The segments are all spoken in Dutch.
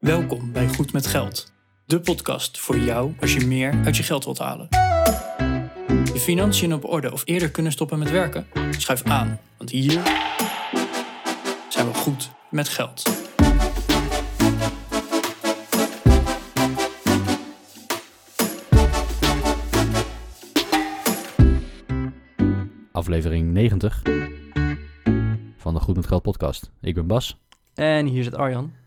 Welkom bij Goed met Geld, de podcast voor jou als je meer uit je geld wilt halen. Je financiën op orde of eerder kunnen stoppen met werken? Schuif aan, want hier zijn we goed met geld. aflevering 90 van de Goed met Geld podcast. Ik ben Bas. En hier zit Arjan.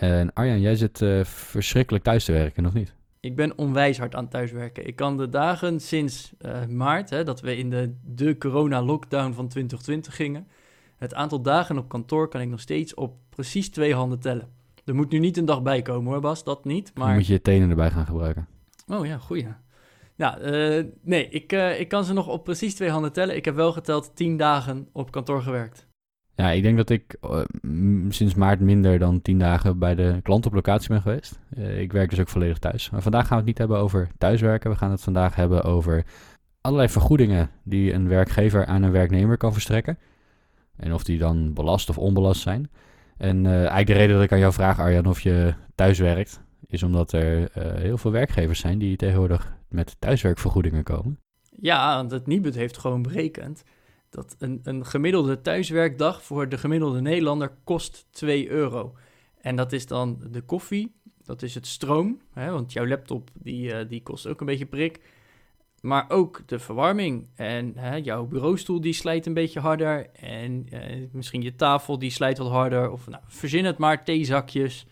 En Arjan, jij zit eh, verschrikkelijk thuis te werken, of niet? Ik ben onwijs hard aan thuiswerken. Ik kan de dagen sinds eh, maart, hè, dat we in de, de corona-lockdown van 2020 gingen, het aantal dagen op kantoor kan ik nog steeds op precies twee handen tellen. Er moet nu niet een dag bij komen hoor, Bas, dat niet. Maar... Dan moet je je tenen erbij gaan gebruiken. Oh ja, goeie. Ja, uh, nee, ik, ik kan ze nog op precies twee handen tellen. Ik heb wel geteld tien dagen op kantoor gewerkt. Ja, ik denk dat ik uh, sinds maart minder dan tien dagen bij de klant op locatie ben geweest. ik werk dus ook volledig thuis. Maar vandaag gaan we het niet hebben over thuiswerken. We gaan het vandaag hebben over allerlei vergoedingen die een werkgever aan een werknemer kan verstrekken. En of die dan belast of onbelast zijn. En eigenlijk de reden dat ik aan jou vraag, Arjan, of je thuis werkt, is omdat er heel veel werkgevers zijn die tegenwoordig met thuiswerkvergoedingen komen? Ja, want het Nibud heeft gewoon berekend dat een, een gemiddelde thuiswerkdag voor de gemiddelde Nederlander kost 2 euro. En dat is dan de koffie, dat is het stroom, hè, want jouw laptop die, uh, die kost ook een beetje prik. Maar ook de verwarming en hè, jouw bureaustoel die slijt een beetje harder. En uh, misschien je tafel die slijt wat harder. Of nou, verzin het maar, theezakjes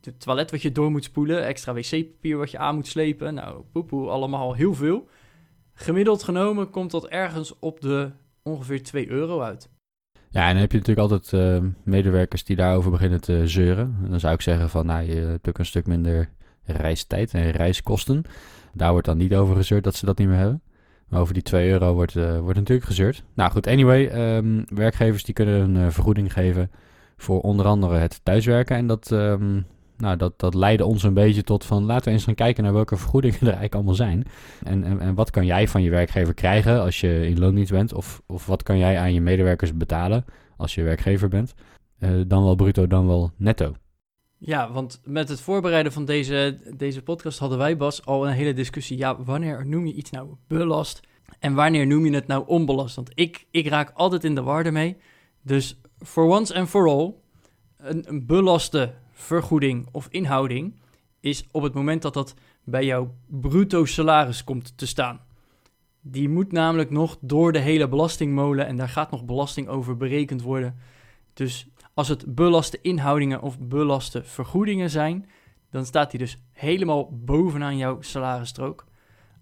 het toilet wat je door moet spoelen, extra wc-papier wat je aan moet slepen. Nou, poepoe, allemaal heel veel. Gemiddeld genomen komt dat ergens op de ongeveer 2 euro uit. Ja, en dan heb je natuurlijk altijd uh, medewerkers die daarover beginnen te zeuren. En dan zou ik zeggen van, nou, je hebt ook een stuk minder reistijd en reiskosten. Daar wordt dan niet over gezeurd dat ze dat niet meer hebben. Maar over die 2 euro wordt, uh, wordt natuurlijk gezeurd. Nou goed, anyway, um, werkgevers die kunnen een uh, vergoeding geven voor onder andere het thuiswerken. En dat, um, nou, dat, dat leidde ons een beetje tot van laten we eens gaan kijken naar welke vergoedingen er eigenlijk allemaal zijn. En, en, en wat kan jij van je werkgever krijgen als je in loondienst bent? Of, of wat kan jij aan je medewerkers betalen als je werkgever bent? Uh, dan wel bruto, dan wel netto. Ja, want met het voorbereiden van deze, deze podcast hadden wij, Bas, al een hele discussie. Ja, wanneer noem je iets nou belast en wanneer noem je het nou onbelast? Want ik, ik raak altijd in de war ermee. Dus for once and for all, een, een belaste vergoeding of inhouding is op het moment dat dat bij jouw bruto salaris komt te staan. Die moet namelijk nog door de hele belastingmolen en daar gaat nog belasting over berekend worden. Dus als het belaste inhoudingen of belaste vergoedingen zijn, dan staat die dus helemaal bovenaan jouw salarisstrook.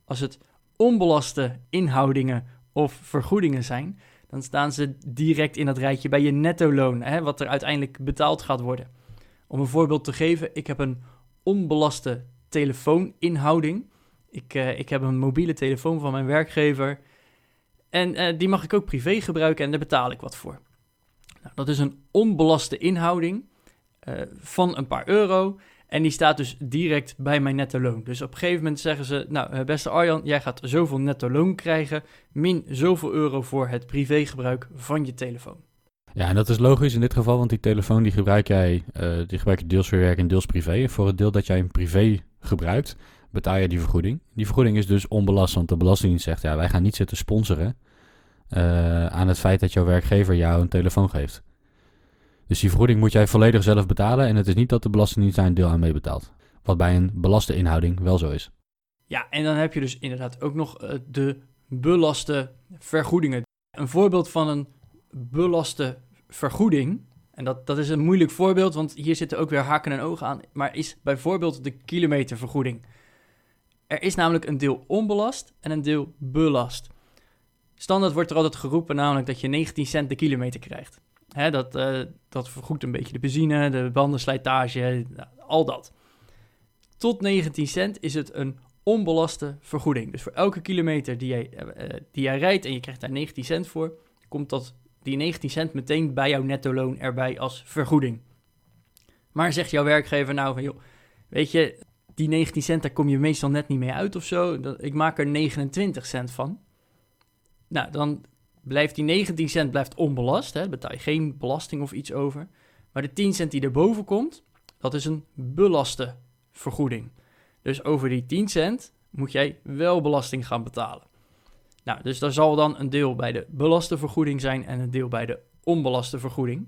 Als het onbelaste inhoudingen of vergoedingen zijn, dan staan ze direct in dat rijtje bij je netto loon, hè, wat er uiteindelijk betaald gaat worden. Om een voorbeeld te geven, ik heb een onbelaste telefooninhouding. Ik, uh, ik heb een mobiele telefoon van mijn werkgever. En uh, die mag ik ook privé gebruiken en daar betaal ik wat voor. Nou, dat is een onbelaste inhouding uh, van een paar euro. En die staat dus direct bij mijn netto loon. Dus op een gegeven moment zeggen ze: Nou, beste Arjan, jij gaat zoveel netto loon krijgen. Min zoveel euro voor het privégebruik van je telefoon. Ja, en dat is logisch in dit geval, want die telefoon die gebruik jij, uh, die gebruik je deels voor werk en deels privé. Voor het deel dat jij hem privé gebruikt, betaal je die vergoeding. Die vergoeding is dus onbelast, want de Belastingdienst zegt, ja, wij gaan niet zitten sponsoren uh, aan het feit dat jouw werkgever jou een telefoon geeft. Dus die vergoeding moet jij volledig zelf betalen en het is niet dat de Belastingdienst daar een deel aan meebetaalt. Wat bij een belaste inhouding wel zo is. Ja, en dan heb je dus inderdaad ook nog uh, de belaste vergoedingen. Een voorbeeld van een belaste vergoeding. En dat, dat is een moeilijk voorbeeld, want hier zitten ook weer haken en ogen aan. Maar is bijvoorbeeld de kilometervergoeding. Er is namelijk een deel onbelast en een deel belast. Standaard wordt er altijd geroepen namelijk dat je 19 cent de kilometer krijgt. Hè, dat, uh, dat vergoedt een beetje de benzine, de bandenslijtage, nou, al dat. Tot 19 cent is het een onbelaste vergoeding. Dus voor elke kilometer die jij, uh, die jij rijdt en je krijgt daar 19 cent voor, komt dat die 19 cent meteen bij jouw netto loon erbij als vergoeding. Maar zegt jouw werkgever nou van, joh, weet je, die 19 cent, daar kom je meestal net niet mee uit of zo. Ik maak er 29 cent van. Nou, dan blijft die 19 cent blijft onbelast. Hè? Betaal je geen belasting of iets over. Maar de 10 cent die erboven komt, dat is een belaste vergoeding. Dus over die 10 cent moet jij wel belasting gaan betalen. Nou, dus daar zal dan een deel bij de belaste vergoeding zijn en een deel bij de onbelaste vergoeding.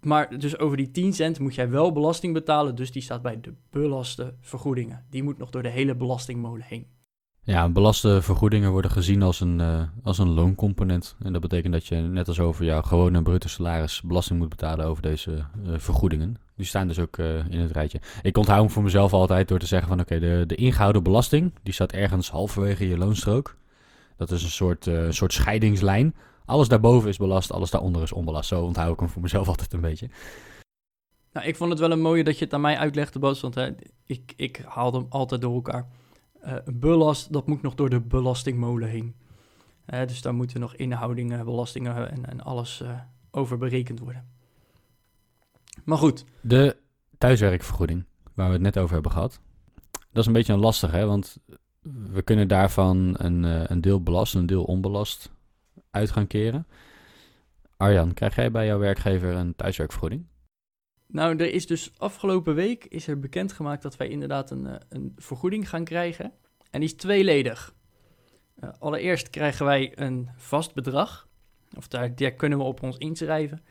Maar dus over die 10 cent moet jij wel belasting betalen, dus die staat bij de belaste vergoedingen. Die moet nog door de hele belastingmolen heen. Ja, belaste vergoedingen worden gezien als een, uh, als een looncomponent. En dat betekent dat je net als over jouw gewone bruto salaris belasting moet betalen over deze uh, vergoedingen. Die staan dus ook uh, in het rijtje. Ik onthoud hem voor mezelf altijd door te zeggen van oké, de, de ingehouden belasting, die staat ergens halverwege je loonstrook. Dat is een soort, soort scheidingslijn. Alles daarboven is belast, alles daaronder is onbelast. Zo onthoud ik hem voor mezelf altijd een beetje. Nou, ik vond het wel een mooie dat je het aan mij uitlegde, Bas, want hè, ik, ik haalde hem altijd door elkaar. Uh, belast, dat moet nog door de belastingmolen heen. Uh, dus daar moeten nog inhoudingen, belastingen en, en alles uh, over berekend worden. Maar goed. De thuiswerkvergoeding, waar we het net over hebben gehad. Dat is een beetje een lastig, hè? Want we kunnen daarvan een, een deel belast, een deel onbelast uit gaan keren. Arjan, krijg jij bij jouw werkgever een thuiswerkvergoeding? Nou, er is dus afgelopen week is er bekendgemaakt dat wij inderdaad een, eh, een vergoeding gaan krijgen. En die is tweeledig. Uh, allereerst krijgen wij een vast bedrag. Of daar, daar, kunnen we op ons inschrijven.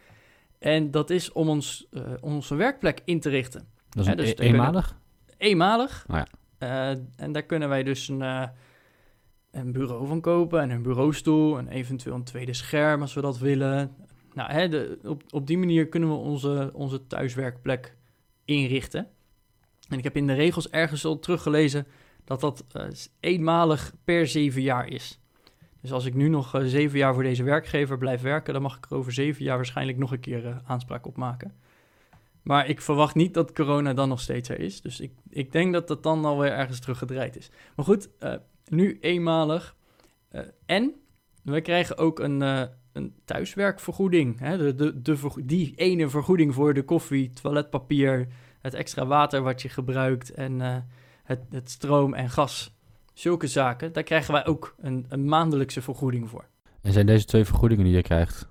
En dat is om ons, uh, onze werkplek in te richten. Dat is dus eenmalig? eenmalig. Oh ja. En daar kunnen wij dus een, een bureau van kopen en een bureaustoel en eventueel een tweede scherm als we dat willen. Nou, hè, de, op, op die manier kunnen we onze, onze thuiswerkplek inrichten. En ik heb in de regels ergens al teruggelezen dat dat uh, eenmalig per zeven jaar is. Dus als ik nu nog zeven jaar voor deze werkgever blijf werken, dan mag ik er over zeven jaar waarschijnlijk nog een keer aanspraak op maken. Maar ik verwacht niet dat corona dan nog steeds er is. Dus ik, ik denk dat dat dan alweer ergens teruggedraaid is. Maar goed, nu eenmalig. en we krijgen ook een, een thuiswerkvergoeding. Hè? De, de, die ene vergoeding voor de koffie, toiletpapier, het extra water wat je gebruikt en het, het, stroom en gas. Zulke zaken, daar krijgen wij ook een, een, maandelijkse vergoeding voor. En zijn deze twee vergoedingen die je krijgt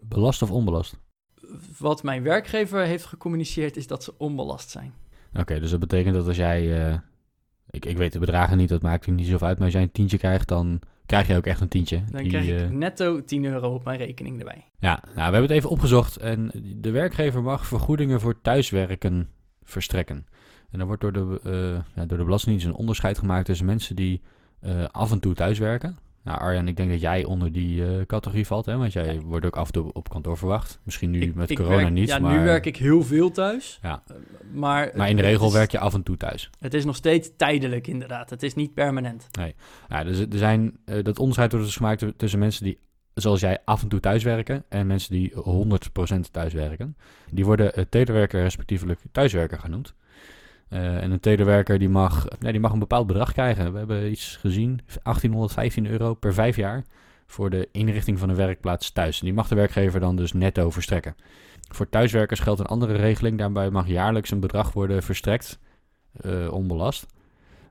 belast of onbelast? Wat mijn werkgever heeft gecommuniceerd is dat ze onbelast zijn. Oké, dus dat betekent dat als jij, uh, ik, ik weet de bedragen niet, dat maakt niet zoveel uit, maar als jij een tientje krijgt, dan krijg je ook echt een tientje. Dan krijg ik uh, netto 10 euro op mijn rekening erbij. Ja, nou, we hebben het even opgezocht. En de werkgever mag vergoedingen voor thuiswerken verstrekken. En dan wordt door de, uh, ja, door de Belastingdienst een onderscheid gemaakt tussen mensen die uh, af en toe thuiswerken. Nou, Arjan, ik denk dat jij onder die uh, categorie valt, hè? Want jij ja. wordt ook af en toe op kantoor verwacht. Misschien nu ik, met ik corona werk, niet, ja, maar... nu werk ik heel veel thuis. Ja. Uh, maar, maar in de regel is, werk je af en toe thuis. Het is nog steeds tijdelijk, inderdaad. Het is niet permanent. Nee. Dus er zijn... Uh, dat onderscheid wordt dus gemaakt tussen mensen die, zoals jij, af en toe thuiswerken... en mensen die 100% thuiswerken. Die worden telewerker respectievelijk thuiswerker genoemd. Uh, en een telewerker die mag, nee, die mag een bepaald bedrag krijgen. We hebben iets gezien, 1815 euro per vijf jaar voor de inrichting van een werkplaats thuis. En die mag de werkgever dan dus netto verstrekken. Voor thuiswerkers geldt een andere regeling. Daarbij mag jaarlijks een bedrag worden verstrekt, uh, onbelast,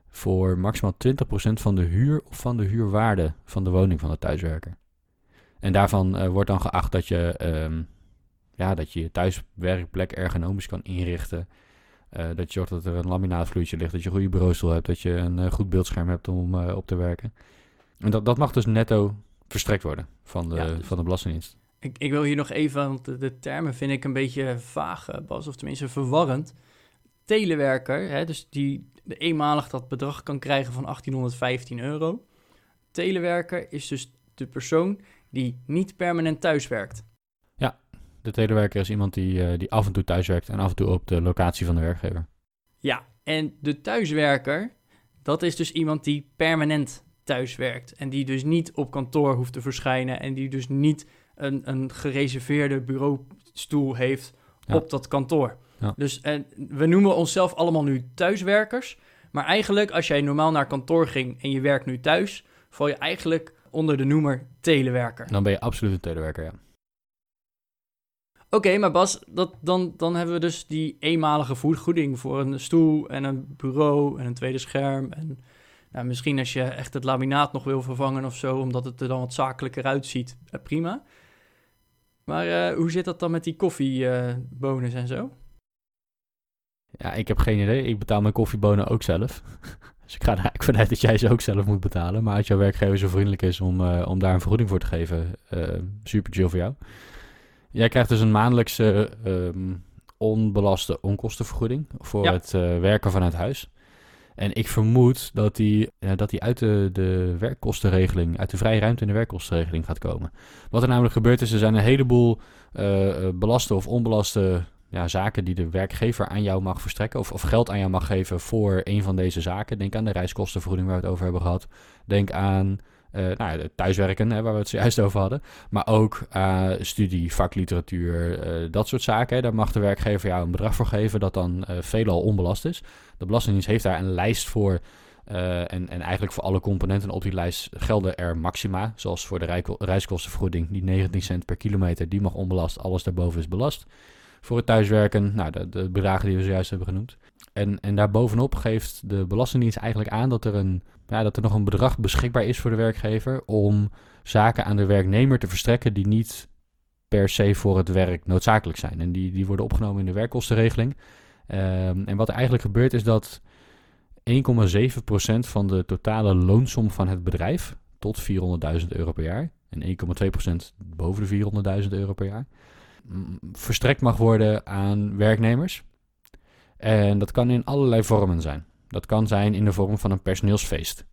voor maximaal 20% van de huur of van de huurwaarde van de woning van de thuiswerker. En daarvan uh, wordt dan geacht dat je, um, ja, dat je je thuiswerkplek ergonomisch kan inrichten. Uh, dat je zorgt dat er een laminaatvloeitje ligt, dat je een goede bureaustoel hebt, dat je een uh, goed beeldscherm hebt om uh, op te werken. En dat, dat mag dus netto verstrekt worden van de, ja, dus van de Belastingdienst. Ik, ik, wil hier nog even, want de, de, termen vind ik een beetje vaag, Bas, of tenminste verwarrend. Telewerker, hè, dus die de eenmalig dat bedrag kan krijgen van 1815 euro. Telewerker is dus de persoon die niet permanent thuis werkt. De telewerker is iemand die, uh, die af en toe thuiswerkt en af en toe op de locatie van de werkgever. Ja, en de thuiswerker, dat is dus iemand die permanent thuiswerkt. En die dus niet op kantoor hoeft te verschijnen. En die dus niet een, een gereserveerde bureaustoel heeft ja. op dat kantoor. Ja. Dus en we noemen onszelf allemaal nu thuiswerkers. Maar eigenlijk, als jij normaal naar kantoor ging en je werkt nu thuis, val je eigenlijk onder de noemer telewerker. Dan ben je absoluut een telewerker, ja. Oké, maar Bas, dat, dan, dan hebben we dus die eenmalige vergoeding voor een stoel en een bureau en een tweede scherm. En nou, misschien als je echt het laminaat nog wil vervangen of zo, omdat het er dan wat zakelijker uitziet, eh, prima. Maar uh, hoe zit dat dan met die koffiebonus en zo? Ja, ik heb geen idee. Ik betaal mijn koffiebonen ook zelf. dus ik ga er eigenlijk vanuit dat jij ze ook zelf moet betalen. Maar als jouw werkgever zo vriendelijk is om, eh, om daar een vergoeding voor te geven, super chill voor jou. Jij krijgt dus een maandelijkse ehm, onbelaste onkostenvergoeding voor het uh, werken vanuit huis. En ik vermoed dat die, ja, dat die uit de, de werkkostenregeling, uit de vrije ruimte in de werkkostenregeling gaat komen. Wat er namelijk gebeurt is, er zijn een heleboel uh, belaste of onbelaste ja, zaken die de werkgever aan jou mag verstrekken. Of, of geld aan jou mag geven voor een van deze zaken. Denk aan de reiskostenvergoeding waar we het over hebben gehad. Denk aan nou ja, thuiswerken, hè, waar we het zojuist over hadden. Maar ook uh, studie, vakliteratuur, uh, dat soort zaken. Hè. Daar mag de werkgever jou een bedrag voor geven dat dan veelal onbelast is. De Belastingdienst heeft daar een lijst voor. en, en eigenlijk voor alle componenten op die lijst gelden er maxima. Zoals voor de reiskostenvergoeding, die 19 cent per kilometer, die mag onbelast. Alles daarboven is belast. Voor het thuiswerken, nou, de bedragen die we zojuist hebben genoemd. En, en daarbovenop geeft de Belastingdienst eigenlijk aan dat er, een, ja, dat er nog een bedrag beschikbaar is voor de werkgever om zaken aan de werknemer te verstrekken die niet per se voor het werk noodzakelijk zijn. En die, die worden opgenomen in de werkkostenregeling. Um, en wat er eigenlijk gebeurt is dat 1,7% van de totale loonsom van het bedrijf tot 400.000 euro per jaar en 1,2% boven de 400.000 euro per jaar verstrekt mag worden aan werknemers. En dat kan in allerlei vormen zijn. Dat kan zijn in de vorm van een personeelsfeest.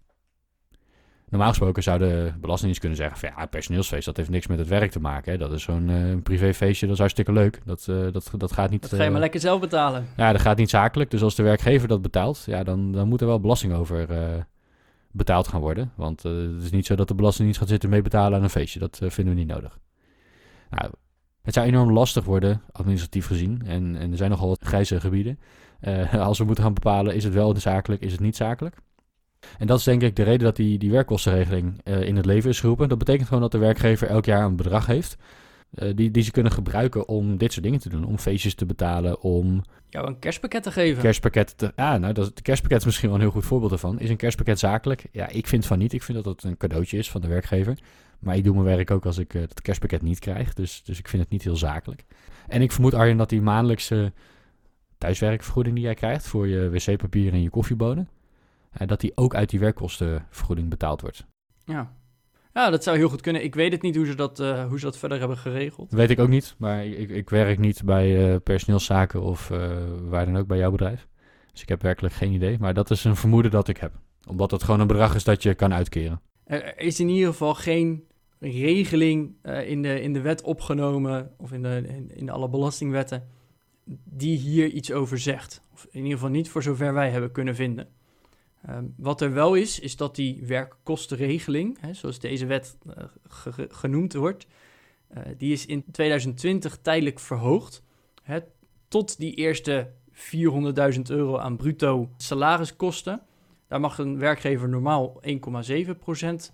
Normaal gesproken zou de Belastingdienst kunnen zeggen: van ja, personeelsfeest, dat heeft niks met het werk te maken. Hè. Dat is zo'n uh, privéfeestje, dat is hartstikke leuk. Dat, uh, dat, dat gaat niet. Dat ga je uh, maar lekker zelf betalen. Ja, dat gaat niet zakelijk. Dus als de werkgever dat betaalt, ja, dan, dan moet er wel belasting over betaald gaan worden. Want het is niet zo dat de Belastingdienst gaat zitten mee betalen aan een feestje. Dat vinden we niet nodig. Nou, het zou enorm lastig worden, administratief gezien. En, en er zijn nogal wat grijze gebieden. Uh, als we moeten gaan bepalen, is het wel zakelijk, is het niet zakelijk? En dat is denk ik de reden dat die, die werkkostenregeling uh, in het leven is geroepen. Dat betekent gewoon dat de werkgever elk jaar een bedrag heeft. Uh, die, die ze kunnen gebruiken om dit soort dingen te doen. Om feestjes te betalen, om... Jou een kerstpakket te geven. Kerstpakket te... Ja, nou, dat, de kerstpakket is misschien wel een heel goed voorbeeld ervan. Is een kerstpakket zakelijk? Ja, ik vind van niet. Ik vind dat het een cadeautje is van de werkgever. Maar ik doe mijn werk ook als ik uh, het kerstpakket niet krijg. Dus, dus ik vind het niet heel zakelijk. En ik vermoed, Arjen, dat die maandelijkse thuiswerkvergoeding die jij krijgt... voor je wc-papier en je koffiebonen... Uh, dat die ook uit die werkkostenvergoeding betaald wordt. Ja. Ja, dat zou heel goed kunnen. Ik weet het niet hoe ze dat, uh, hoe ze dat verder hebben geregeld. weet ik ook niet. Maar ik, ik werk niet bij personeelszaken of waar dan ook bij jouw bedrijf. Dus ik heb werkelijk geen idee. Maar dat is een vermoeden dat ik heb. Omdat het gewoon een bedrag is dat je kan uitkeren. Er is in ieder geval geen regeling in, de, in de wet opgenomen, of in, de, in, alle belastingwetten, die hier iets over zegt. Of in ieder geval niet voor zover wij hebben kunnen vinden. Um, wat er wel is, is dat die werkkostenregeling, hè, zoals deze wet ge genoemd wordt, uh, die is in 2020 tijdelijk verhoogd. Hè, tot die eerste 400.000 euro aan bruto salariskosten. Daar mag een werkgever normaal 1,7%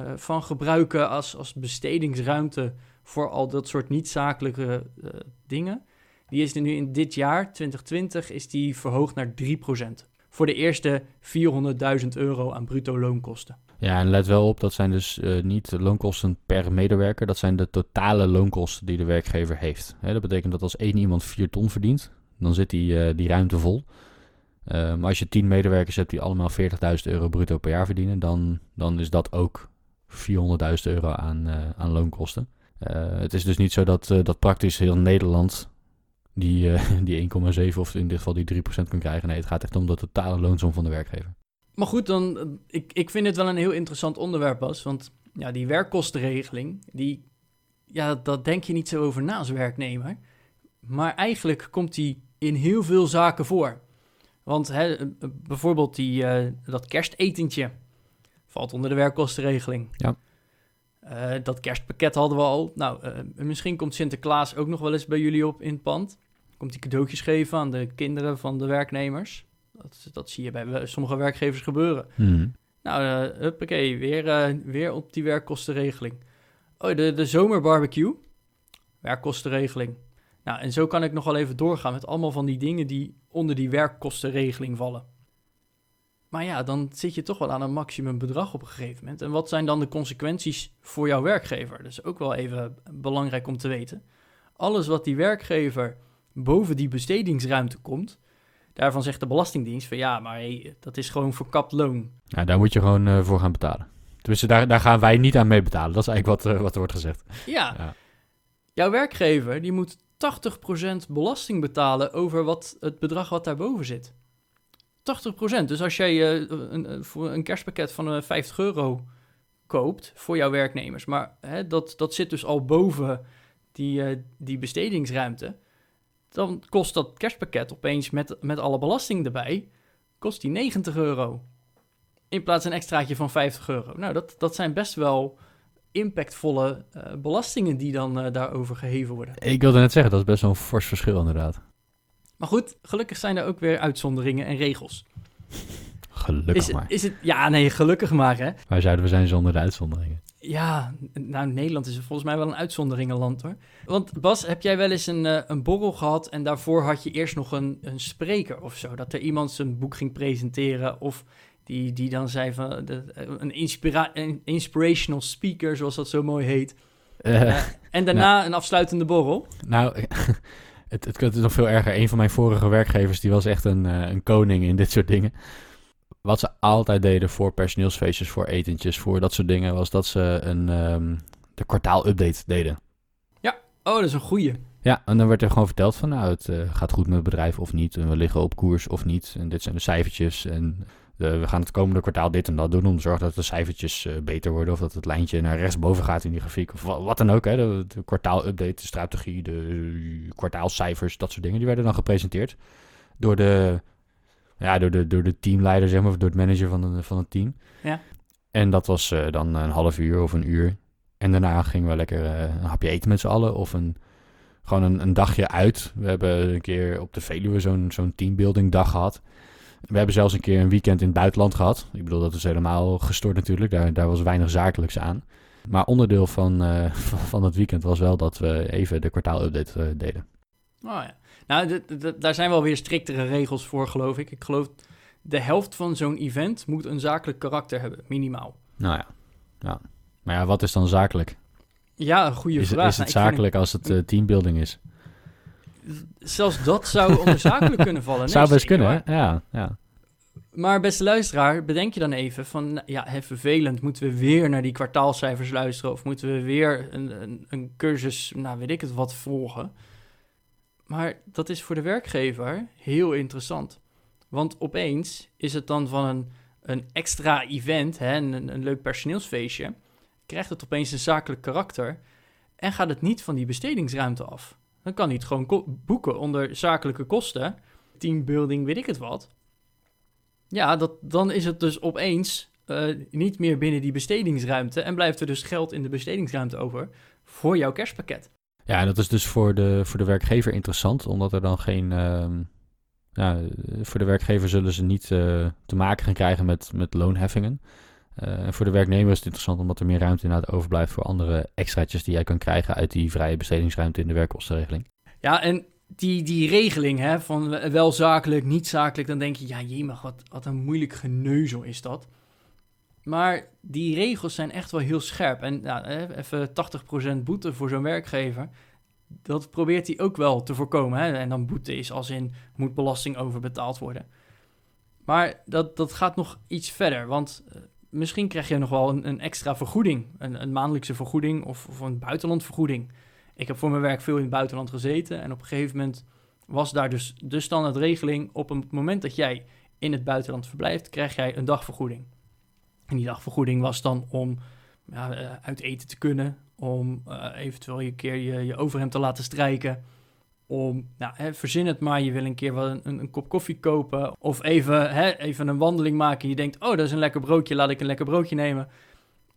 uh, van gebruiken als, als bestedingsruimte voor al dat soort niet-zakelijke uh, dingen. Die is er nu in dit jaar, 2020, is die verhoogd naar 3% voor de eerste 400.000 euro aan bruto loonkosten. Ja, en let wel op, dat zijn dus uh, niet loonkosten per medewerker, dat zijn de totale loonkosten die de werkgever heeft. Dat betekent dat als één iemand 4 ton verdient, dan zit die, die ruimte vol. Maar als je 10 medewerkers hebt die allemaal 40.000 euro bruto per jaar verdienen, dan, dan is dat ook 400.000 euro aan, aan loonkosten. het is dus niet zo dat, dat praktisch heel Nederland die, die 1,7 of in dit geval die 3% kan krijgen. Nee, het gaat echt om de totale loonsom van de werkgever. Maar goed, dan, ik, ik vind het wel een heel interessant onderwerp, Bas. Want ja, die werkkostenregeling, die, ja, dat denk je niet zo over na als werknemer. Maar eigenlijk komt die in heel veel zaken voor. Want hè, eh, bijvoorbeeld die, dat kerstetentje valt onder de werkkostenregeling. Ja. Uh, dat kerstpakket hadden we al. Nou, uh, misschien komt Sinterklaas ook nog wel eens bij jullie op in het pand komt hij cadeautjes geven aan de kinderen van de werknemers. Dat, dat zie je bij sommige werkgevers gebeuren. Hmm. Nou, uh, huppakee, weer, weer op die werkkostenregeling. Oh, de, de zomerbarbecue, werkkostenregeling. Nou, en zo kan ik nog wel even doorgaan met allemaal van die dingen die onder die werkkostenregeling vallen. Maar ja, dan zit je toch wel aan een maximum bedrag op een gegeven moment. En wat zijn dan de consequenties voor jouw werkgever? Dat is ook wel even belangrijk om te weten. Alles wat die werkgever boven die bestedingsruimte komt, Daarvan zegt de Belastingdienst van ja, maar hey, dat is gewoon verkapt loon. Ja, daar moet je gewoon eh, voor gaan betalen. Tenminste, daar, daar gaan wij niet aan mee betalen. Dat is eigenlijk wat, eh, wat er wordt gezegd. Ja, Ja. jouw werkgever die moet 80% belasting betalen over wat, het bedrag wat daarboven zit. 80%. Dus als jij eh, een, een- kerstpakket van eh, 50 euro koopt voor jouw werknemers, maar hè, dat, dat zit dus al boven die, eh, die bestedingsruimte, dan kost dat kerstpakket opeens met, met alle belasting erbij, kost die 90 euro. In plaats van een extraatje van 50 euro. Nou, dat, dat zijn best wel impactvolle eh, belastingen die dan eh, daarover geheven worden. Ik wilde net zeggen, dat is best wel een fors verschil inderdaad. Maar goed, gelukkig zijn er ook weer uitzonderingen en regels. Gelukkig Is, maar. is het, ja, nee, gelukkig maar, hè. Waar zouden we zijn zonder de uitzonderingen? Ja, nou, Nederland is volgens mij wel een uitzonderingenland, hoor. Want Bas, heb jij wel eens een, eh, een borrel gehad en daarvoor had je eerst nog een, een spreker of zo? Dat er iemand zijn boek ging presenteren of die, die dan zei van de, een, inspira een inspirational speaker, zoals dat zo mooi heet. Eh, Eh, en daarna een afsluitende borrel. Nou, het, het, het is nog veel erger. Een van mijn vorige werkgevers, die was echt een, eh, een koning in dit soort dingen. Wat ze altijd deden voor personeelsfeestjes, voor etentjes, voor dat soort dingen, was dat ze een, ehm, de kwartaalupdate deden. Oh, dat is een goeie. Ja, en dan werd er gewoon verteld van, nou, het eh, gaat goed met het bedrijf of niet. En we liggen op koers of niet. En dit zijn de cijfertjes. En we gaan het komende kwartaal dit en dat doen om te zorgen dat de cijfertjes eh, beter worden. Of dat het lijntje naar rechtsboven gaat in die grafiek. Of wa- wat dan ook, hè. De, de kwartaalupdate, de strategie, de eh, kwartaalcijfers, dat soort dingen. Die werden dan gepresenteerd door de, ja, door de, door de teamleider, zeg maar, of door het manager van, de, van het team. Ja. En dat was eh, dan een half uur of een uur. En daarna gingen we lekker eh, een hapje eten met z'n allen. Of een, gewoon een, een dagje uit. We hebben een keer op de Veluwe zo'n zo'n teambuilding dag gehad. We hebben zelfs een keer een weekend in het buitenland gehad. Ik bedoel, dat is helemaal gestort natuurlijk. Daar, daar was weinig zakelijks aan. Maar onderdeel van, eh, van, het weekend was wel dat we even de kwartaalupdate eh, deden. Oh ja. Nou, daar zijn wel weer striktere regels voor, geloof ik. Ik geloof de helft van zo'n event moet een zakelijk karakter hebben, minimaal. Nou ja, ja. Maar ja, wat is dan zakelijk? Ja, een goede Is, vraag. is Nou, het vind zakelijk als het eh, teambuilding is? Zelfs dat zou onder zakelijk kunnen vallen. Nee, Zou best kunnen, hè? Ja, ja. Maar beste luisteraar, bedenk je dan even van... Ja, hè, vervelend, moeten we weer naar die kwartaalcijfers luisteren... of moeten we weer een, een, een cursus, nou weet ik het wat, volgen? Maar dat is voor de werkgever heel interessant. Want opeens is het dan van een, een extra event, hè, een, een leuk personeelsfeestje... krijgt het opeens een zakelijk karakter... en gaat het niet van die bestedingsruimte af. Dan kan hij het gewoon boeken onder zakelijke kosten... teambuilding, weet ik het wat... Ja, dat, dan is het dus opeens eh, niet meer binnen die bestedingsruimte en blijft er dus geld in de bestedingsruimte over voor jouw kerstpakket. Ja, en dat is dus voor de, voor de werkgever interessant, omdat er dan geen. ehm, voor de werkgever zullen ze niet eh, te maken gaan krijgen met, met loonheffingen. Eh, voor de werknemer is het interessant omdat er meer ruimte inderdaad overblijft voor andere extraatjes die jij kan krijgen uit die vrije bestedingsruimte in de werkkostenregeling. Ja, en die, die regeling hè, van wel zakelijk, niet zakelijk, dan denk je, ja jemig, wat, wat een moeilijk geneuzel is dat. Maar die regels zijn echt wel heel scherp. En nou, even 80% boete voor zo'n werkgever, dat probeert hij ook wel te voorkomen. Hè? En dan boete is als in, moet belasting overbetaald worden. Maar dat, dat gaat nog iets verder, want eh, misschien krijg je nog wel een, een extra vergoeding. Een, een maandelijkse vergoeding of, of een buitenlandvergoeding. Ik heb voor mijn werk veel in het buitenland gezeten en op een gegeven moment was daar dus de standaardregeling. Op het moment dat jij in het buitenland verblijft, krijg jij een dagvergoeding. En die dagvergoeding was dan om ja, eh, uit eten te kunnen, om eh, eventueel je keer je, je overhemd te laten strijken, om, nou, hè, verzin het maar, je wil een keer wel een, een kop koffie kopen, of even, hè, even een wandeling maken. Je denkt, oh, dat is een lekker broodje, laat ik een lekker broodje nemen.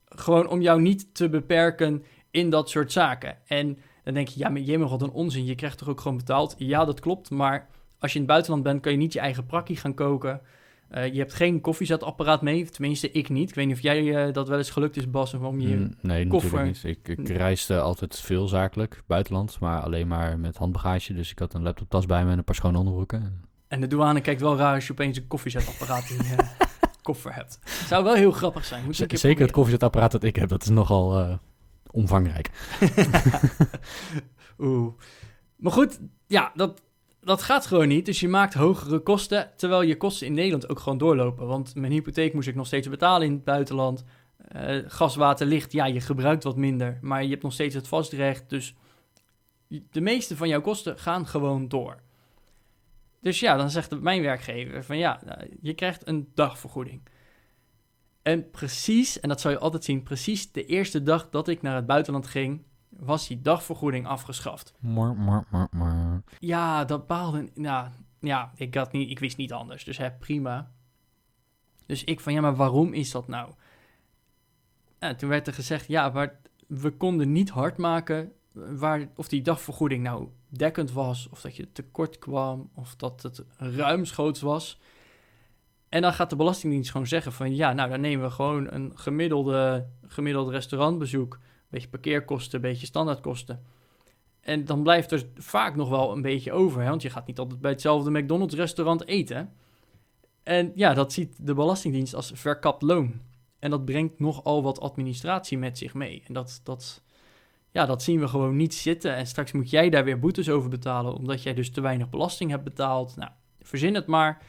Gewoon om jou niet te beperken in dat soort zaken. En dan denk je, ja, maar jemig, wat een onzin. Je krijgt toch ook gewoon betaald? Ja, dat klopt. Maar als je in het buitenland bent, kan je niet je eigen prakkie gaan koken. Eh, je hebt geen koffiezetapparaat mee. Tenminste, ik niet. Ik weet niet of jij eh, dat wel eens gelukt is, Bas, om je... Mm, nee, koffer. natuurlijk niet. Ik, ik reisde altijd veel zakelijk, buitenland, maar alleen maar met handbagage. Dus ik had een laptoptas bij me en een paar schone onderbroeken. En de douane kijkt wel raar als je opeens een koffiezetapparaat in je koffer hebt. Zou wel heel grappig zijn. Moet Zeker het koffiezetapparaat dat ik heb, dat is nogal eh, omvangrijk. Oeh. Maar goed, ja, dat, dat gaat gewoon niet. Dus je maakt hogere kosten, terwijl je kosten in Nederland ook gewoon doorlopen. Want mijn hypotheek moest ik nog steeds betalen in het buitenland. Uh, gas, water, licht, ja, je gebruikt wat minder, maar je hebt nog steeds het vastrecht. Dus de meeste van jouw kosten gaan gewoon door. Dus ja, dan zegt mijn werkgever van ja, nou, je krijgt een dagvergoeding. En precies, en dat zou je altijd zien, precies de eerste dag dat ik naar het buitenland ging, was die dagvergoeding afgeschaft. Maar, maar, maar, Ja, dat baalde. Nou, ja, ik, had niet, ik wist niet anders. Dus hè, prima. Dus ik van ja, maar waarom is dat nou? En toen werd er gezegd, ja, maar we konden niet hard maken waar, of die dagvergoeding nou dekkend was, of dat je tekort kwam, of dat het ruimschoots was. En dan gaat de Belastingdienst gewoon zeggen van ja, nou dan nemen we gewoon een gemiddelde, gemiddeld restaurantbezoek, beetje parkeerkosten, een beetje standaardkosten. En dan blijft er vaak nog wel een beetje over, hè? want je gaat niet altijd bij hetzelfde McDonald's restaurant eten. En ja, dat ziet de Belastingdienst als verkapt loon. En dat brengt nogal wat administratie met zich mee. En dat, dat, ja, dat zien we gewoon niet zitten. En straks moet jij daar weer boetes over betalen, omdat jij dus te weinig belasting hebt betaald. Nou, verzin het maar.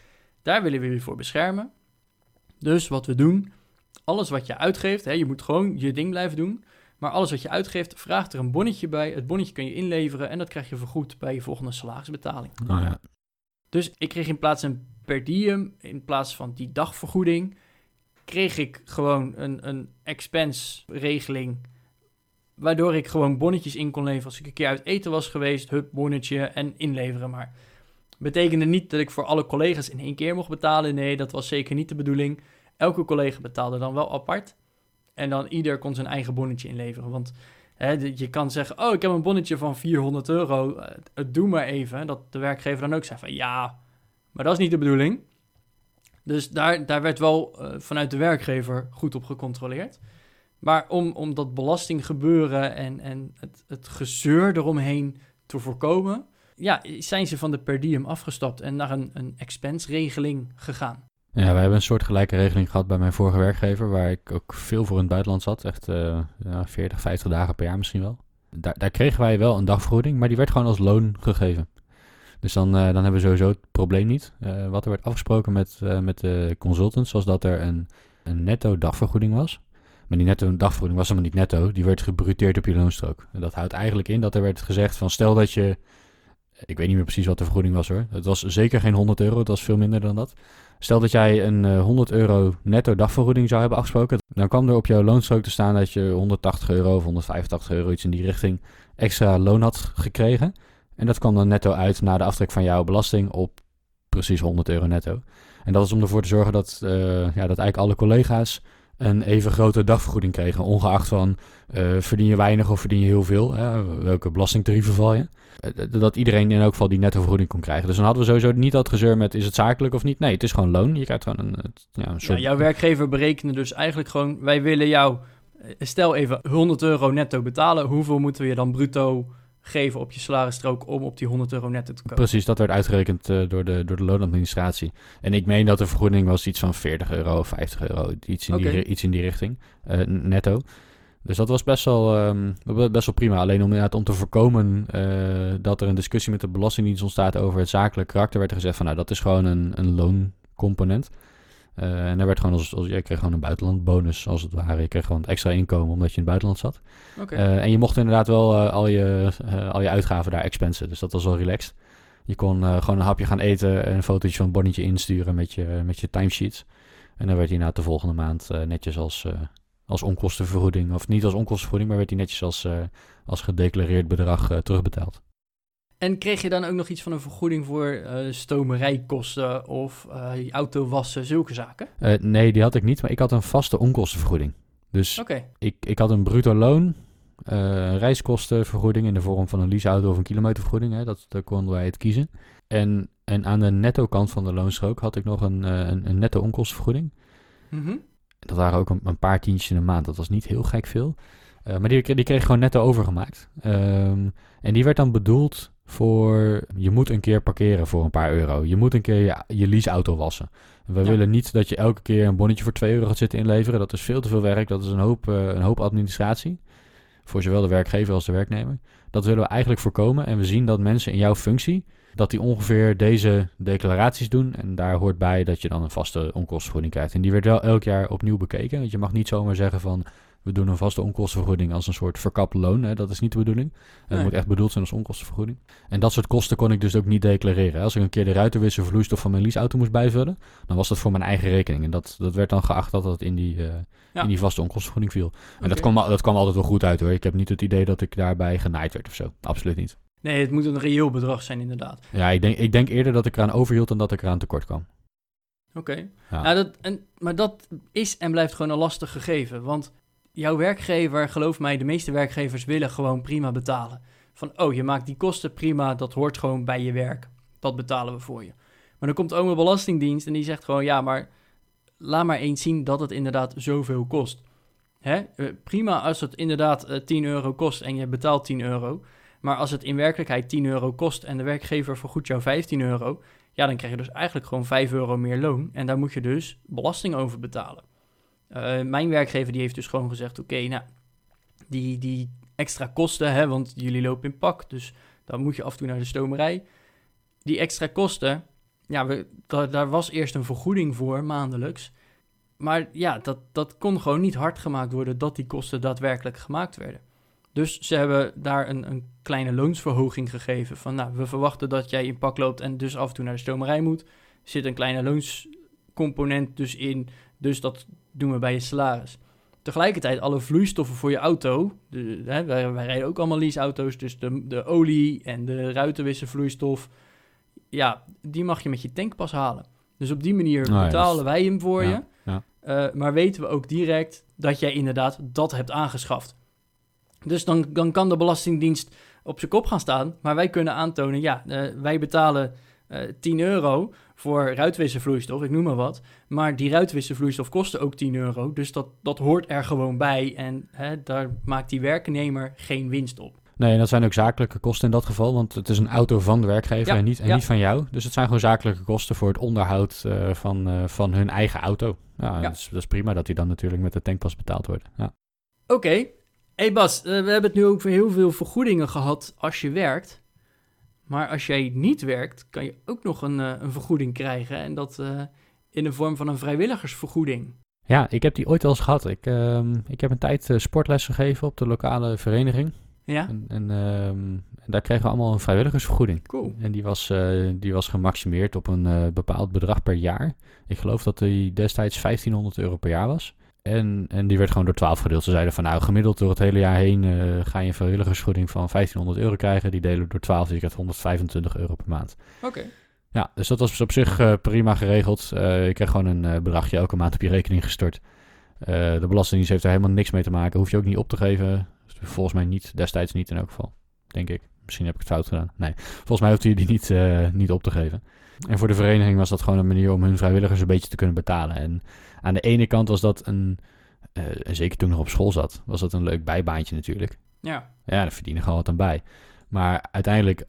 Daar willen we jullie voor beschermen. Dus wat we doen, alles wat je uitgeeft, hè, je moet gewoon je ding blijven doen. Maar alles wat je uitgeeft, vraagt er een bonnetje bij. Het bonnetje kun je inleveren en dat krijg je vergoed bij je volgende salarisbetaling. Oh ja. Dus ik kreeg in plaats een per diem, in plaats van die dagvergoeding, kreeg ik gewoon een, een expense regeling Waardoor ik gewoon bonnetjes in kon leveren als ik een keer uit eten was geweest. Hup, bonnetje en inleveren maar. Betekende niet dat ik voor alle collega's in één keer mocht betalen. Nee, dat was zeker niet de bedoeling. Elke collega betaalde dan wel apart. En dan ieder kon zijn eigen bonnetje inleveren. Want hè, je kan zeggen, oh, ik heb een bonnetje van 400 euro. Uh, doe maar even. Dat de werkgever dan ook zei van, ja, maar dat is niet de bedoeling. Dus daar, daar werd wel uh, vanuit de werkgever goed op gecontroleerd. Maar om, om dat belastinggebeuren en, en het, het gezeur eromheen te voorkomen, ja, zijn ze van de per diem afgestapt en naar een, een gegaan. Ja, wij hebben een soort gelijke regeling gehad bij mijn vorige werkgever, waar ik ook veel voor in het buitenland zat. Echt uh, ja, 40, 50 dagen per jaar misschien wel. Daar, daar kregen wij wel een dagvergoeding, maar die werd gewoon als loon gegeven. Dus dan, uh, dan hebben we sowieso het probleem niet. Uh, wat er werd afgesproken met, met de consultants was dat er een, een netto dagvergoeding was. Maar die netto dagvergoeding was helemaal niet netto. Die werd gebruteerd op je loonstrook. En dat houdt eigenlijk in dat er werd gezegd van stel dat je... Ik weet niet meer precies wat de vergoeding was hoor. Het was zeker geen 100 euro. Het was veel minder dan dat. Stel dat jij een uh, 100 euro netto dagvergoeding zou hebben afgesproken. Dan kwam er op jouw loonstrook te staan dat je 180 euro of 185 euro iets in die richting extra loon had gekregen. En dat kwam dan netto uit na de aftrek van jouw belasting op precies 100 euro netto. En dat is om ervoor te zorgen dat, uh, ja, dat eigenlijk alle collega's een even grote dagvergoeding kregen. Ongeacht van uh, verdien je weinig of verdien je heel veel. Hè? Welke belastingtarieven val je. Uh, dat iedereen in elk geval die netto vergoeding kon krijgen. Dus dan hadden we sowieso niet dat gezeur met is het zakelijk of niet. Nee, het is gewoon loon. Je krijgt gewoon een, ja, een soort... Ja, jouw werkgever berekende dus eigenlijk gewoon... wij willen jou, eh, stel even 100 euro netto betalen. Hoeveel moeten we je dan bruto geven op je salarisstrook om op die 100 euro netto te komen. Precies, dat werd uitgerekend uh, door, de, door de loonadministratie. En ik meen dat de vergoeding was iets van 40 euro, 50 euro, iets in, okay. die, iets in die richting, uh, netto. Dus dat was best wel, um, best wel prima. Alleen om, inderdaad, om te voorkomen uh, dat er een discussie met de Belastingdienst ontstaat over het zakelijk karakter, werd er gezegd van nou, dat is gewoon een, een looncomponent. Uh, en er werd gewoon als, als jij kreeg gewoon een buitenlandbonus als het ware. Je kreeg gewoon het extra inkomen omdat je in het buitenland zat. Okay. Uh, en je mocht inderdaad wel uh, al, je, al je uitgaven daar expensen. Dus dat was wel relaxed. Je kon gewoon een hapje gaan eten en een fotootje van een bonnetje insturen met je, met je timesheets. En dan werd hij na de volgende maand netjes als, als onkostenvergoeding, of niet als onkostenvergoeding, maar werd hij netjes als, als gedeclareerd bedrag terugbetaald. En kreeg je dan ook nog iets van een vergoeding voor uh, stomerijkosten of uh, auto wassen, zulke zaken? Uh, nee, die had ik niet, maar ik had een vaste onkostenvergoeding. Dus okay. ik, ik had een bruto loon, reiskostenvergoeding in de vorm van een leaseauto of een kilometervergoeding. Hè, dat, daar konden wij het kiezen. En, en aan de netto kant van de loonstrook had ik nog een, een, een netto onkostenvergoeding. Mm -hmm. Dat waren ook een, een, paar tientjes in de maand. Dat was niet heel gek veel. maar die, die kreeg ik gewoon netto overgemaakt. Um, en die werd dan bedoeld voor je moet een keer parkeren voor een paar euro. Je moet een keer je, je leaseauto wassen. We ja. willen niet dat je elke keer een bonnetje voor 2 euro gaat zitten inleveren. Dat is veel te veel werk. Dat is een hoop, uh, een hoop administratie. Voor zowel de werkgever als de werknemer. Dat willen we eigenlijk voorkomen. En we zien dat mensen in jouw functie dat die ongeveer deze declaraties doen. En daar hoort bij dat je dan een vaste onkostenvergoeding krijgt. En die werd wel elk jaar opnieuw bekeken. Want je mag niet zomaar zeggen van we doen een vaste onkostenvergoeding als een soort verkapt loon. Hè? Dat is niet de bedoeling. Het Nee. moet echt bedoeld zijn als onkostenvergoeding. En dat soort kosten kon ik dus ook niet declareren. Als ik een keer de ruitenwissel vloeistof van mijn leaseauto moest bijvullen, dan was dat voor mijn eigen rekening. En dat, dat werd dan geacht dat dat in die, eh, Ja. in die vaste onkostenvergoeding viel. En dat kwam, dat kwam altijd wel goed uit hoor. Ik heb niet het idee dat ik daarbij genaaid werd of zo. Absoluut niet. Nee, het moet een reëel bedrag zijn inderdaad. Ja, ik denk, ik denk eerder dat ik eraan overhield dan dat ik eraan tekort kwam. Oké. Ja. Nou, dat, en, maar dat is en blijft gewoon een lastig gegeven. Want jouw werkgever, geloof mij, de meeste werkgevers willen gewoon prima betalen. Van, oh, je maakt die kosten prima, dat hoort gewoon bij je werk. Dat betalen we voor je. Maar dan komt ook een belastingdienst en die zegt gewoon, ja, maar laat maar eens zien dat het inderdaad zoveel kost. Hè? Eh, prima als het inderdaad eh, 10 euro kost en je betaalt 10 euro. Maar als het in werkelijkheid 10 euro kost en de werkgever vergoedt jou 15 euro, ja, dan krijg je dus eigenlijk gewoon 5 euro meer loon. En daar moet je dus belasting over betalen. Eh, mijn werkgever die heeft dus gewoon gezegd: oké, nou, die, die extra kosten, hè, want jullie lopen in pak, dus dan moet je af en toe naar de stomerij. Die extra kosten, ja, we, daar, daar was eerst een vergoeding voor maandelijks. Maar ja, dat, dat kon gewoon niet hard gemaakt worden dat die kosten daadwerkelijk gemaakt werden. Dus ze hebben daar een, een kleine loonsverhoging gegeven. Van nou, we verwachten dat jij in pak loopt en dus af en toe naar de stomerij moet. Er zit een kleine loonscomponent dus in. Dus dat doen we bij je salaris. Tegelijkertijd alle vloeistoffen voor je auto. De, hè, wij, wij rijden ook allemaal leaseauto's. Dus de, de olie en de ruitenwisselvloeistof. Ja, die mag je met je tankpas halen. Dus op die manier ja, betalen wij hem voor ja, je. ja. Eh, maar weten we ook direct dat jij inderdaad dat hebt aangeschaft. Dus dan, dan kan de Belastingdienst op zijn kop gaan staan. Maar wij kunnen aantonen, ja, eh, wij betalen eh 10 euro voor ruitwisselvloeistof, ik noem maar wat. Maar die ruitwisselvloeistof kostte ook 10 euro. Dus dat, dat hoort er gewoon bij. En hè, daar maakt die werknemer geen winst op. Nee, en dat zijn ook zakelijke kosten in dat geval, want het is een auto van de werkgever Ja, en, niet, en ja. niet van jou. Dus het zijn gewoon zakelijke kosten voor het onderhoud eh, van, eh, van hun eigen auto. Ja, Ja. Dat, is, dat is prima dat die dan natuurlijk met de tankpas betaald worden. Ja. Oké. hey Bas, eh, we hebben het nu ook voor heel veel vergoedingen gehad als je werkt. Maar als jij niet werkt, kan je ook nog een, eh, een vergoeding krijgen. En dat eh, in de vorm van een vrijwilligersvergoeding. ja, ik heb die ooit wel eens gehad. Ik, ehm, ik heb een tijd eh, sportles gegeven op de lokale vereniging. Ja? En, en, ehm, en daar kregen we allemaal een vrijwilligersvergoeding. Cool. En die was, die was gemaximeerd op een bepaald bedrag per jaar. Ik geloof dat die destijds 1500 euro per jaar was. En, en die werd gewoon door 12 gedeeld. Ze zeiden van nou, gemiddeld door het hele jaar heen eh, ga je een vrijwilligersvergoeding van 1500 euro krijgen. Die delen door 12, dus je krijgt 125 euro per maand. Oké. Ja, dus dat was op zich eh, prima geregeld. Eh je kreeg gewoon een bedragje elke maand op je rekening gestort. De Belastingdienst heeft daar helemaal niks mee te maken. Hoef je ook niet op te geven. Volgens mij niet, destijds niet in elk geval. Denk ik. Misschien heb ik het fout gedaan. Nee, volgens mij hoefde je die niet, eh, niet op te geven. En voor de vereniging was dat gewoon een manier om hun vrijwilligers een beetje te kunnen betalen. En aan de ene kant was dat een, eh, en zeker toen ik nog op school zat, was dat een leuk bijbaantje natuurlijk. Ja. Ja, daar verdien je gewoon wat aan bij. Maar uiteindelijk,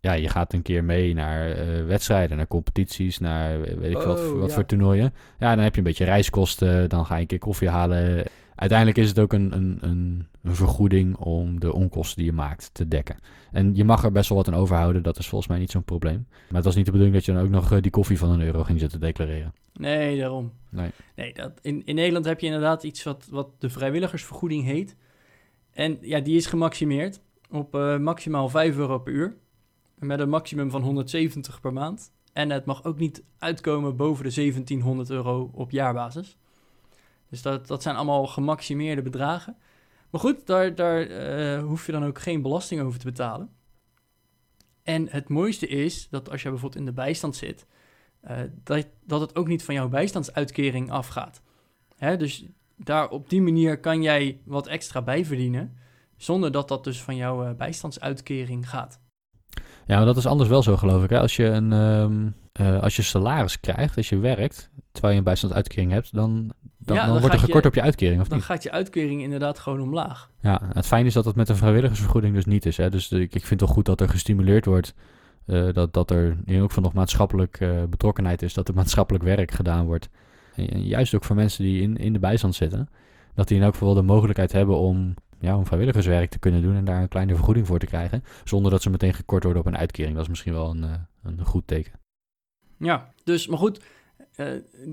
ja, je gaat een keer mee naar eh, wedstrijden, naar competities, naar weet ik veel wat, Oh, wat ja. voor toernooien. Ja, dan heb je een beetje reiskosten, dan ga je een keer koffie halen. Uiteindelijk is het ook een, een, een, een vergoeding om de onkosten die je maakt te dekken. En je mag er best wel wat aan overhouden, dat is volgens mij niet zo'n probleem. Maar het was niet de bedoeling dat je dan ook nog eh, die koffie van een euro ging zitten declareren. Nee, daarom. Nee. Nee, dat, in, in Nederland heb je inderdaad iets wat, wat de vrijwilligersvergoeding heet. En ja, die is gemaximeerd op eh, maximaal 5 euro per uur. Met een maximum van 170 per maand. En het mag ook niet uitkomen boven de 1700 euro op jaarbasis. Dus dat, dat zijn allemaal gemaximeerde bedragen. Maar goed, daar, daar eh, hoef je dan ook geen belasting over te betalen. En het mooiste is dat als je bijvoorbeeld in de bijstand zit, eh, dat, dat het ook niet van jouw bijstandsuitkering afgaat. Hè, dus daar op die manier kan jij wat extra bijverdienen, zonder dat dat dus van jouw eh, bijstandsuitkering gaat. Ja, maar dat is anders wel zo, geloof ik. Hè? Als, je een, ehm, eh, als je salaris krijgt, als je werkt, terwijl je een bijstandsuitkering hebt, dan, dan, Ja, dan dan wordt er je- gekort op je uitkering, of Dan niet? gaat je uitkering inderdaad gewoon omlaag. Ja, het fijn is dat het met een vrijwilligersvergoeding dus niet is. Hè? Dus ik, ik vind het wel goed dat er gestimuleerd wordt, eh, dat, dat er in ook van nog maatschappelijk eh, betrokkenheid is, dat er maatschappelijk werk gedaan wordt. En, juist ook voor mensen die in, in de bijstand zitten, dat die in elk geval de mogelijkheid hebben om ja, om vrijwilligerswerk te kunnen doen en daar een kleine vergoeding voor te krijgen. Zonder dat ze meteen gekort worden op een uitkering. Dat is misschien wel een, een goed teken. Ja, dus maar goed,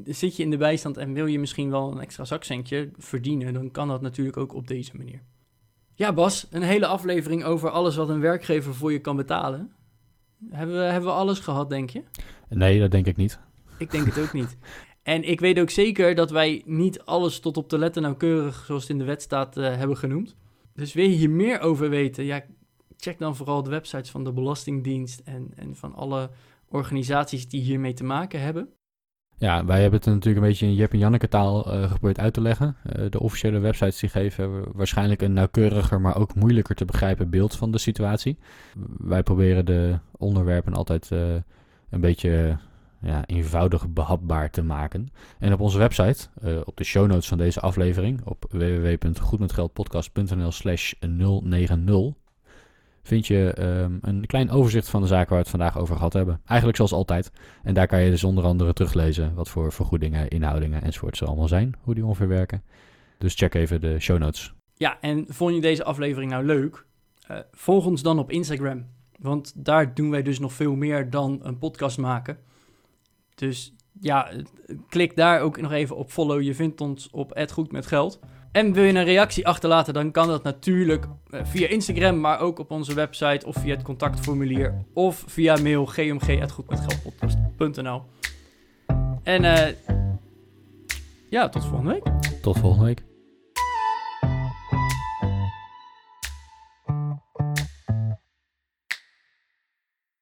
zit je in de bijstand en wil je misschien wel een extra zakcentje verdienen, dan kan dat natuurlijk ook op deze manier. Ja, Bas, een hele aflevering over alles wat een werkgever voor je kan betalen. Hebben we, hebben we alles gehad, denk je? Nee, dat denk ik niet. Ik denk het ook niet. En ik weet ook zeker dat wij niet alles tot op de letter nauwkeurig, zoals het in de wet staat, uh, hebben genoemd. Dus wil je hier meer over weten, ja, check dan vooral de websites van de Belastingdienst en, en van alle organisaties die hiermee te maken hebben. Ja, wij hebben het natuurlijk een beetje in Jep en Janneke taal uh, geprobeerd uit te leggen. Uh, de officiële websites die geven waarschijnlijk een nauwkeuriger, maar ook moeilijker te begrijpen beeld van de situatie. Wij proberen de onderwerpen altijd uh, een beetje ja, eenvoudig behapbaar te maken. En op onze website, op de show notes van deze aflevering, op www.goedmetgeldpodcast.nl slash 090, vind je um, een klein overzicht van de zaken waar we het vandaag over gehad hebben. Eigenlijk zoals altijd. En daar kan je dus onder andere teruglezen wat voor vergoedingen, inhoudingen enzovoort ze allemaal zijn, hoe die ongeveer werken. Dus check even de show notes. Ja, en vond je deze aflevering nou leuk? Uh, volg ons dan op Instagram. Want daar doen wij dus nog veel meer dan een podcast maken. Dus ja, klik daar ook nog even op follow. Je vindt ons op goed met geld. En wil je een reactie achterlaten, dan kan dat natuurlijk eh, via Instagram, maar ook op onze website of via het contactformulier of via mail gmg.goedmetgeldpodcast.nl. En uh, ja, tot volgende week. Tot volgende week.